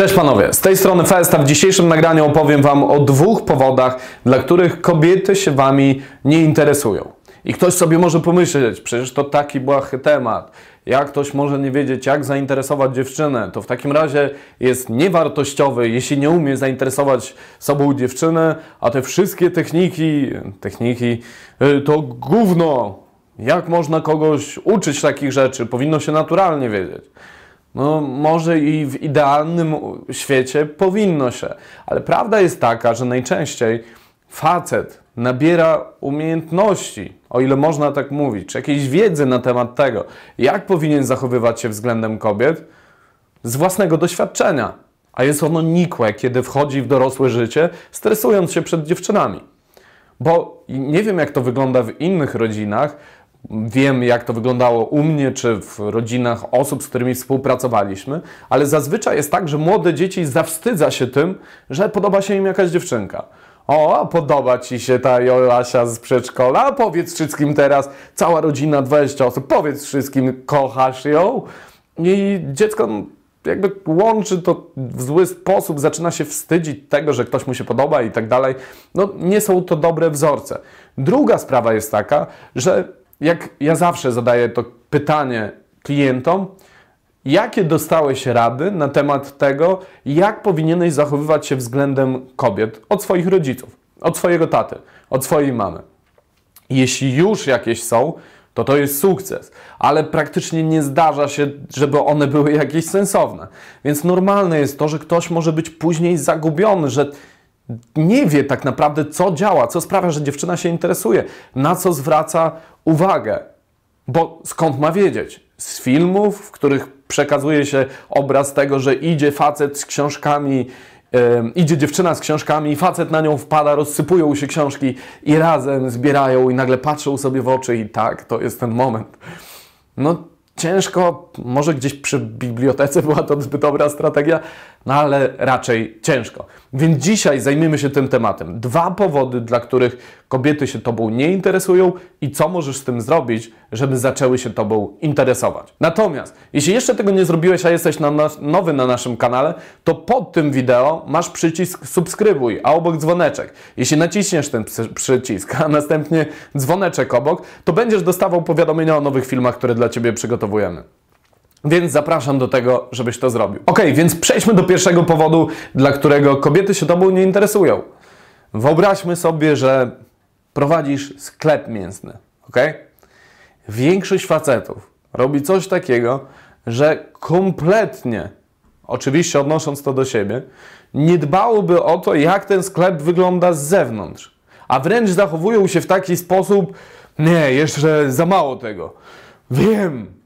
Cześć panowie, z tej strony Festa. W dzisiejszym nagraniu opowiem wam o dwóch powodach, dla których kobiety się wami nie interesują. I ktoś sobie może pomyśleć, przecież to taki błahy temat. Jak ktoś może nie wiedzieć, jak zainteresować dziewczynę, to w takim razie jest niewartościowy, jeśli nie umie zainteresować sobą dziewczynę, a te wszystkie techniki, techniki y, to gówno. Jak można kogoś uczyć takich rzeczy? Powinno się naturalnie wiedzieć. No, może i w idealnym świecie powinno się, ale prawda jest taka, że najczęściej facet nabiera umiejętności, o ile można tak mówić, czy jakiejś wiedzy na temat tego, jak powinien zachowywać się względem kobiet z własnego doświadczenia. A jest ono nikłe, kiedy wchodzi w dorosłe życie, stresując się przed dziewczynami. Bo nie wiem, jak to wygląda w innych rodzinach, Wiem, jak to wyglądało u mnie czy w rodzinach osób, z którymi współpracowaliśmy, ale zazwyczaj jest tak, że młode dzieci zawstydza się tym, że podoba się im jakaś dziewczynka. O, podoba ci się ta Joasia z przedszkola? Powiedz wszystkim teraz, cała rodzina, 20 osób, powiedz wszystkim, kochasz ją? I dziecko jakby łączy to w zły sposób, zaczyna się wstydzić tego, że ktoś mu się podoba i tak dalej. No, nie są to dobre wzorce. Druga sprawa jest taka, że jak ja zawsze zadaję to pytanie klientom, jakie dostałeś rady na temat tego, jak powinieneś zachowywać się względem kobiet od swoich rodziców, od swojego taty, od swojej mamy. Jeśli już jakieś są, to to jest sukces, ale praktycznie nie zdarza się, żeby one były jakieś sensowne. Więc normalne jest to, że ktoś może być później zagubiony, że nie wie tak naprawdę, co działa, co sprawia, że dziewczyna się interesuje, na co zwraca uwagę. Bo skąd ma wiedzieć? Z filmów, w których przekazuje się obraz tego, że idzie facet z książkami, yy, idzie dziewczyna z książkami, facet na nią wpada, rozsypują się książki i razem zbierają i nagle patrzą sobie w oczy i tak, to jest ten moment. No ciężko, może gdzieś przy bibliotece była to zbyt dobra strategia, no ale raczej ciężko. Więc dzisiaj zajmiemy się tym tematem. Dwa powody, dla których kobiety się Tobą nie interesują i co możesz z tym zrobić, żeby zaczęły się Tobą interesować. Natomiast, jeśli jeszcze tego nie zrobiłeś, a jesteś na nas, nowy na naszym kanale, to pod tym wideo masz przycisk subskrybuj, a obok dzwoneczek. Jeśli naciśniesz ten przycisk, a następnie dzwoneczek obok, to będziesz dostawał powiadomienia o nowych filmach, które dla Ciebie Więc zapraszam do tego, żebyś to zrobił. Ok, więc przejdźmy do pierwszego powodu, dla którego kobiety się tobą nie interesują. Wyobraźmy sobie, że prowadzisz sklep mięsny. Ok? Większość facetów robi coś takiego, że kompletnie, oczywiście odnosząc to do siebie, nie dbałoby o to, jak ten sklep wygląda z zewnątrz. A wręcz zachowują się w taki sposób, nie, jeszcze za mało tego. Wiem,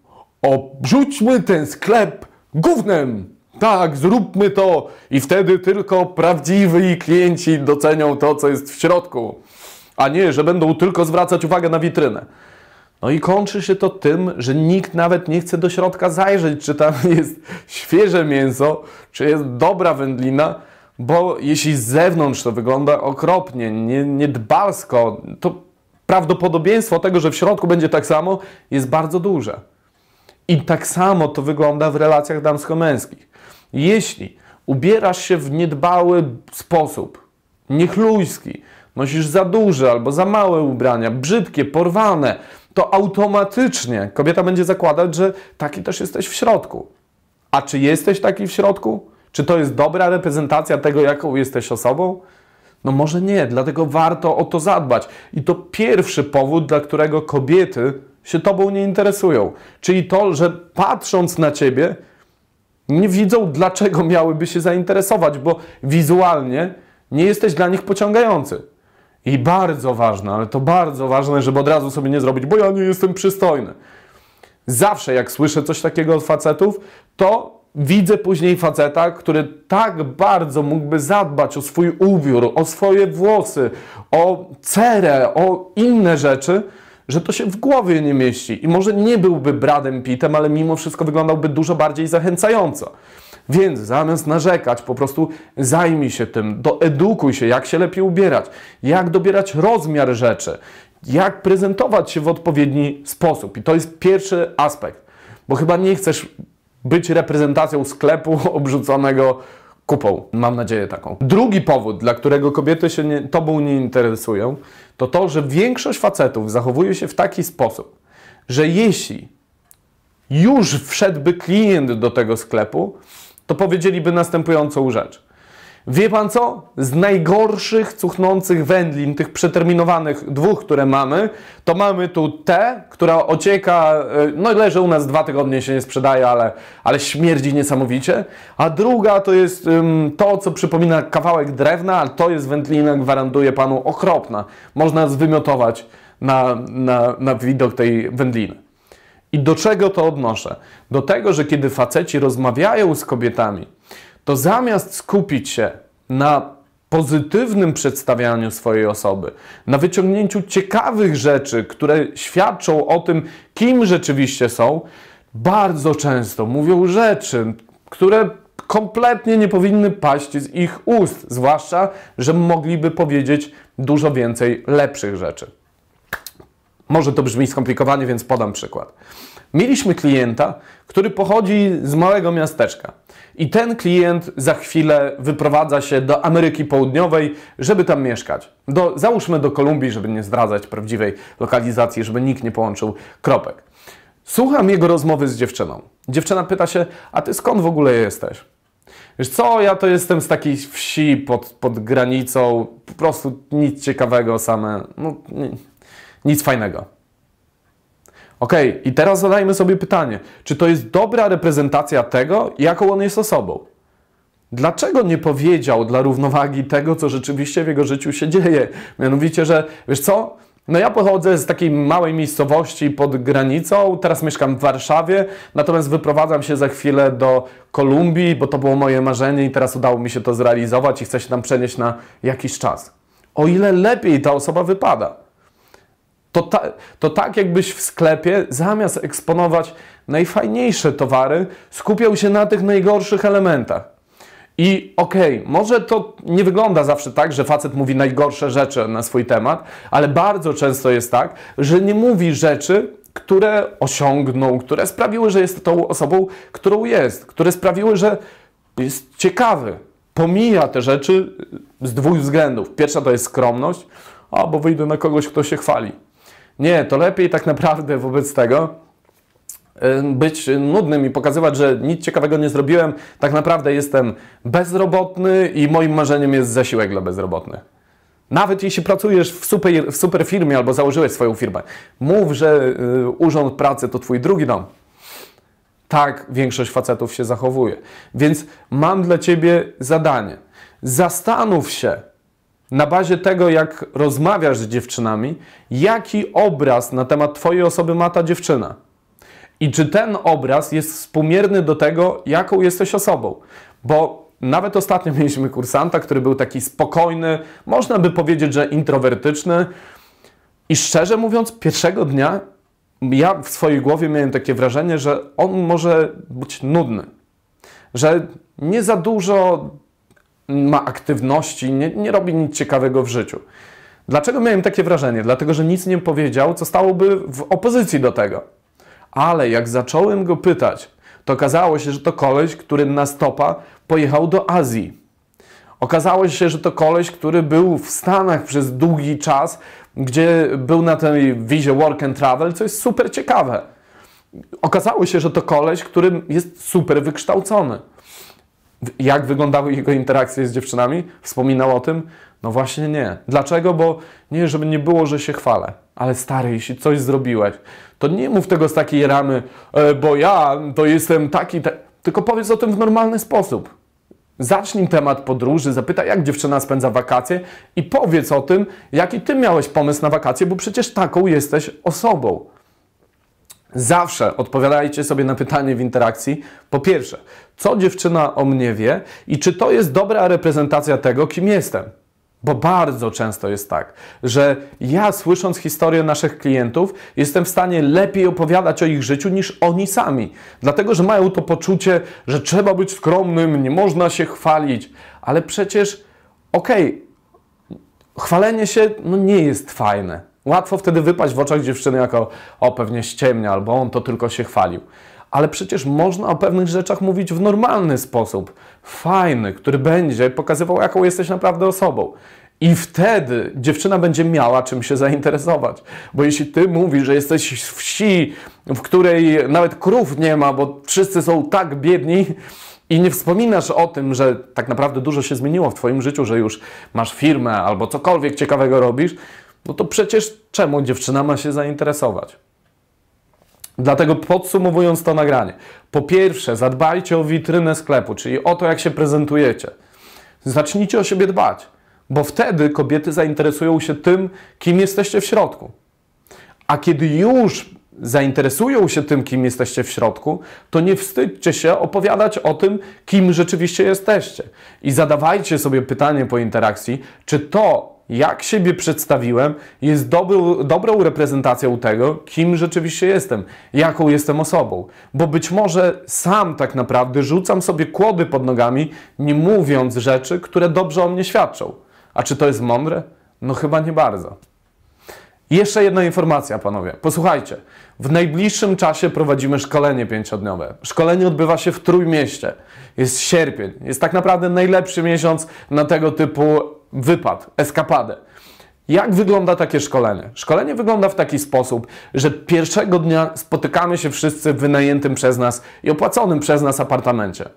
obrzućmy ten sklep gównem. Tak, zróbmy to i wtedy tylko prawdziwi klienci docenią to, co jest w środku, a nie, że będą tylko zwracać uwagę na witrynę. No i kończy się to tym, że nikt nawet nie chce do środka zajrzeć, czy tam jest świeże mięso, czy jest dobra wędlina, bo jeśli z zewnątrz to wygląda okropnie, nie, niedbalsko, to prawdopodobieństwo tego, że w środku będzie tak samo, jest bardzo duże. I tak samo to wygląda w relacjach damsko-męskich. Jeśli ubierasz się w niedbały sposób, niechlujski, nosisz za duże albo za małe ubrania, brzydkie, porwane, to automatycznie kobieta będzie zakładać, że taki też jesteś w środku. A czy jesteś taki w środku? Czy to jest dobra reprezentacja tego, jaką jesteś osobą? No może nie, dlatego warto o to zadbać. I to pierwszy powód, dla którego kobiety się Tobą nie interesują. Czyli to, że patrząc na Ciebie, nie widzą, dlaczego miałyby się zainteresować, bo wizualnie nie jesteś dla nich pociągający. I bardzo ważne, ale to bardzo ważne, żeby od razu sobie nie zrobić, bo ja nie jestem przystojny. Zawsze jak słyszę coś takiego od facetów, to widzę później faceta, który tak bardzo mógłby zadbać o swój ubiór, o swoje włosy, o cerę, o inne rzeczy, że to się w głowie nie mieści. I może nie byłby Bradem Pittem, ale mimo wszystko wyglądałby dużo bardziej zachęcająco. Więc zamiast narzekać, po prostu zajmij się tym, doedukuj się, jak się lepiej ubierać, jak dobierać rozmiar rzeczy, jak prezentować się w odpowiedni sposób. I to jest pierwszy aspekt, bo chyba nie chcesz być reprezentacją sklepu obrzuconego kupą. Mam nadzieję taką. Drugi powód, dla którego kobiety się nie, tobą nie interesują, to to, że większość facetów zachowuje się w taki sposób, że jeśli już wszedłby klient do tego sklepu, to powiedzieliby następującą rzecz. Wie pan co? Z najgorszych cuchnących wędlin, tych przeterminowanych dwóch, które mamy, to mamy tu tę, która ocieka, e, no leży u nas dwa tygodnie, się nie sprzedaje, ale, ale śmierdzi niesamowicie. A druga to jest um, to, co przypomina kawałek drewna, ale to jest wędlina, gwarantuję panu, okropna. Można zwymiotować na, na, na widok tej wędliny. I do czego to odnoszę? Do tego, że kiedy faceci rozmawiają z kobietami, to zamiast skupić się na pozytywnym przedstawianiu swojej osoby, na wyciągnięciu ciekawych rzeczy, które świadczą o tym, kim rzeczywiście są, bardzo często mówią rzeczy, które kompletnie nie powinny paść z ich ust, zwłaszcza, że mogliby powiedzieć dużo więcej lepszych rzeczy. Może to brzmi skomplikowanie, więc podam przykład. Mieliśmy klienta, który pochodzi z małego miasteczka. I ten klient za chwilę wyprowadza się do Ameryki Południowej, żeby tam mieszkać. Do, załóżmy do Kolumbii, żeby nie zdradzać prawdziwej lokalizacji, żeby nikt nie połączył kropek. Słucham jego rozmowy z dziewczyną. Dziewczyna pyta się, a ty skąd w ogóle jesteś? Wiesz co, ja to jestem z takiej wsi pod, pod granicą, po prostu nic ciekawego same, no, nic fajnego. Ok, i teraz zadajmy sobie pytanie, czy to jest dobra reprezentacja tego, jaką on jest osobą? Dlaczego nie powiedział dla równowagi tego, co rzeczywiście w jego życiu się dzieje? Mianowicie, że wiesz co? No ja pochodzę z takiej małej miejscowości pod granicą, teraz mieszkam w Warszawie, natomiast wyprowadzam się za chwilę do Kolumbii, bo to było moje marzenie i teraz udało mi się to zrealizować i chcę się tam przenieść na jakiś czas. O ile lepiej ta osoba wypada. To, ta, to tak, jakbyś w sklepie zamiast eksponować najfajniejsze towary, skupiał się na tych najgorszych elementach. I okej, okay, może to nie wygląda zawsze tak, że facet mówi najgorsze rzeczy na swój temat, ale bardzo często jest tak, że nie mówi rzeczy, które osiągnął, które sprawiły, że jest tą osobą, którą jest, które sprawiły, że jest ciekawy. Pomija te rzeczy z dwóch względów. Pierwsza to jest skromność, a bo wyjdę na kogoś, kto się chwali. Nie, to lepiej tak naprawdę wobec tego być nudnym i pokazywać, że nic ciekawego nie zrobiłem. Tak naprawdę jestem bezrobotny i moim marzeniem jest zasiłek dla bezrobotnych. Nawet jeśli pracujesz w super, w super firmie albo założyłeś swoją firmę, mów, że y, urząd pracy to twój drugi dom. Tak większość facetów się zachowuje. Więc mam dla ciebie zadanie. Zastanów się, na bazie tego, jak rozmawiasz z dziewczynami, jaki obraz na temat Twojej osoby ma ta dziewczyna. I czy ten obraz jest współmierny do tego, jaką jesteś osobą. Bo nawet ostatnio mieliśmy kursanta, który był taki spokojny, można by powiedzieć, że introwertyczny. I szczerze mówiąc, pierwszego dnia ja w swojej głowie miałem takie wrażenie, że on może być nudny. Że nie za dużo ma aktywności, nie, nie robi nic ciekawego w życiu. Dlaczego miałem takie wrażenie? Dlatego, że nic nie powiedział, co stałoby w opozycji do tego. Ale jak zacząłem go pytać, to okazało się, że to koleś, który na stopa pojechał do Azji. Okazało się, że to koleś, który był w Stanach przez długi czas, gdzie był na tej wizie work and travel, co jest super ciekawe. Okazało się, że to koleś, który jest super wykształcony. Jak wyglądały jego interakcje z dziewczynami? Wspominał o tym? No właśnie nie. Dlaczego? Bo nie, żeby nie było, że się chwalę. Ale stary, jeśli coś zrobiłeś, to nie mów tego z takiej ramy, e, bo ja to jestem taki, tylko powiedz o tym w normalny sposób. Zacznij temat podróży, zapytaj, jak dziewczyna spędza wakacje i powiedz o tym, jaki ty miałeś pomysł na wakacje, bo przecież taką jesteś osobą. Zawsze odpowiadajcie sobie na pytanie w interakcji. Po pierwsze, co dziewczyna o mnie wie i czy to jest dobra reprezentacja tego, kim jestem. Bo bardzo często jest tak, że ja słysząc historię naszych klientów, jestem w stanie lepiej opowiadać o ich życiu niż oni sami. Dlatego, że mają to poczucie, że trzeba być skromnym, nie można się chwalić. Ale przecież, okej, okay, chwalenie się no, nie jest fajne. Łatwo wtedy wypaść w oczach dziewczyny jako o pewnie ściemnia, albo on to tylko się chwalił. ale przecież można o pewnych rzeczach mówić w normalny sposób, fajny, który będzie pokazywał, jaką jesteś naprawdę osobą. I wtedy dziewczyna będzie miała czym się zainteresować. Bo jeśli ty mówisz, że jesteś wsi, w której nawet krów nie ma, bo wszyscy są tak biedni, i nie wspominasz o tym, że tak naprawdę dużo się zmieniło w Twoim życiu, że już masz firmę albo cokolwiek ciekawego robisz, no to przecież czemu dziewczyna ma się zainteresować? Dlatego podsumowując to nagranie, po pierwsze zadbajcie o witrynę sklepu, czyli o to, jak się prezentujecie. Zacznijcie o siebie dbać, bo wtedy kobiety zainteresują się tym, kim jesteście w środku. A kiedy już zainteresują się tym, kim jesteście w środku, to nie wstydźcie się opowiadać o tym, kim rzeczywiście jesteście. I zadawajcie sobie pytanie po interakcji, czy to, jak siebie przedstawiłem, jest dobrą, dobrą reprezentacją tego, kim rzeczywiście jestem, jaką jestem osobą. Bo być może sam tak naprawdę rzucam sobie kłody pod nogami, nie mówiąc rzeczy, które dobrze o mnie świadczą. A czy to jest mądre? No chyba nie bardzo. Jeszcze jedna informacja, panowie. Posłuchajcie. W najbliższym czasie prowadzimy szkolenie pięciodniowe. Szkolenie odbywa się w Trójmieście. Jest sierpień. Jest tak naprawdę najlepszy miesiąc na tego typu wypad, eskapadę. Jak wygląda takie szkolenie? Szkolenie wygląda w taki sposób, że pierwszego dnia spotykamy się wszyscy w wynajętym przez nas i opłaconym przez nas apartamencie.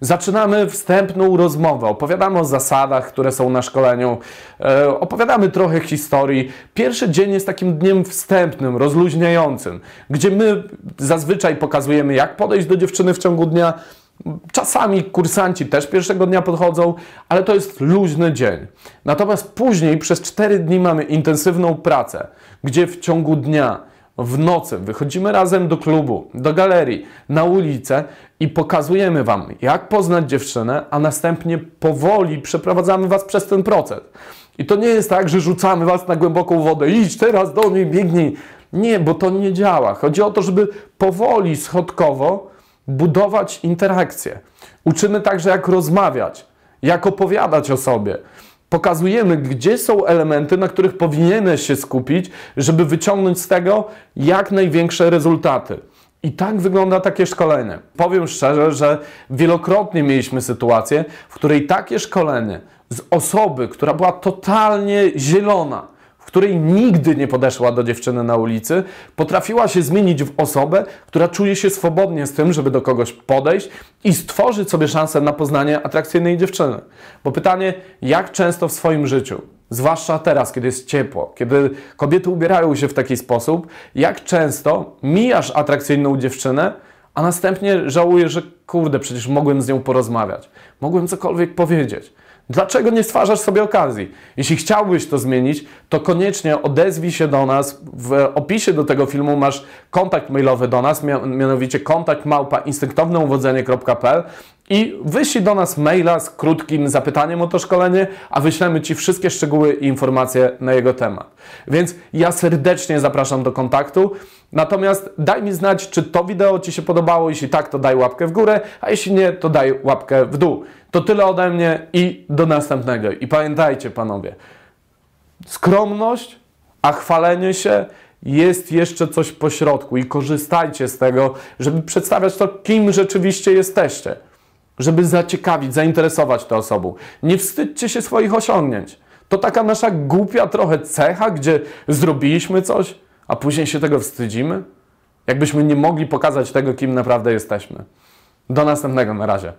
Zaczynamy wstępną rozmowę, opowiadamy o zasadach, które są na szkoleniu, e, opowiadamy trochę historii. Pierwszy dzień jest takim dniem wstępnym, rozluźniającym, gdzie my zazwyczaj pokazujemy, jak podejść do dziewczyny w ciągu dnia. Czasami kursanci też pierwszego dnia podchodzą, ale to jest luźny dzień. Natomiast później przez 4 dni mamy intensywną pracę, gdzie w ciągu dnia w nocy wychodzimy razem do klubu, do galerii, na ulicę i pokazujemy Wam, jak poznać dziewczynę, a następnie powoli przeprowadzamy Was przez ten proces. I to nie jest tak, że rzucamy Was na głęboką wodę, idź teraz do niej, biegnij. Nie, bo to nie działa. Chodzi o to, żeby powoli, schodkowo budować interakcje. Uczymy także, jak rozmawiać, jak opowiadać o sobie. Pokazujemy, gdzie są elementy, na których powinieneś się skupić, żeby wyciągnąć z tego jak największe rezultaty. I tak wygląda takie szkolenie. Powiem szczerze, że wielokrotnie mieliśmy sytuację, w której takie szkolenie z osoby, która była totalnie zielona, której nigdy nie podeszła do dziewczyny na ulicy, potrafiła się zmienić w osobę, która czuje się swobodnie z tym, żeby do kogoś podejść i stworzyć sobie szansę na poznanie atrakcyjnej dziewczyny. Bo pytanie, jak często w swoim życiu, zwłaszcza teraz, kiedy jest ciepło, kiedy kobiety ubierają się w taki sposób, jak często mijasz atrakcyjną dziewczynę, a następnie żałujesz, że kurde, przecież mogłem z nią porozmawiać, mogłem cokolwiek powiedzieć. Dlaczego nie stwarzasz sobie okazji? Jeśli chciałbyś to zmienić, to koniecznie odezwij się do nas. W opisie do tego filmu masz kontakt mailowy do nas, mianowicie kontakt małpa instynktowneuwodzenie.pl i wyślij do nas maila z krótkim zapytaniem o to szkolenie, a wyślemy Ci wszystkie szczegóły i informacje na jego temat. Więc ja serdecznie zapraszam do kontaktu. Natomiast daj mi znać, czy to wideo Ci się podobało. Jeśli tak, to daj łapkę w górę, a jeśli nie, to daj łapkę w dół. To tyle ode mnie i do następnego. I pamiętajcie, panowie, skromność, a chwalenie się jest jeszcze coś pośrodku i korzystajcie z tego, żeby przedstawiać to, kim rzeczywiście jesteście żeby zaciekawić, zainteresować tę osobę. Nie wstydźcie się swoich osiągnięć. To taka nasza głupia trochę cecha, gdzie zrobiliśmy coś, a później się tego wstydzimy. Jakbyśmy nie mogli pokazać tego, kim naprawdę jesteśmy. Do następnego, na razie.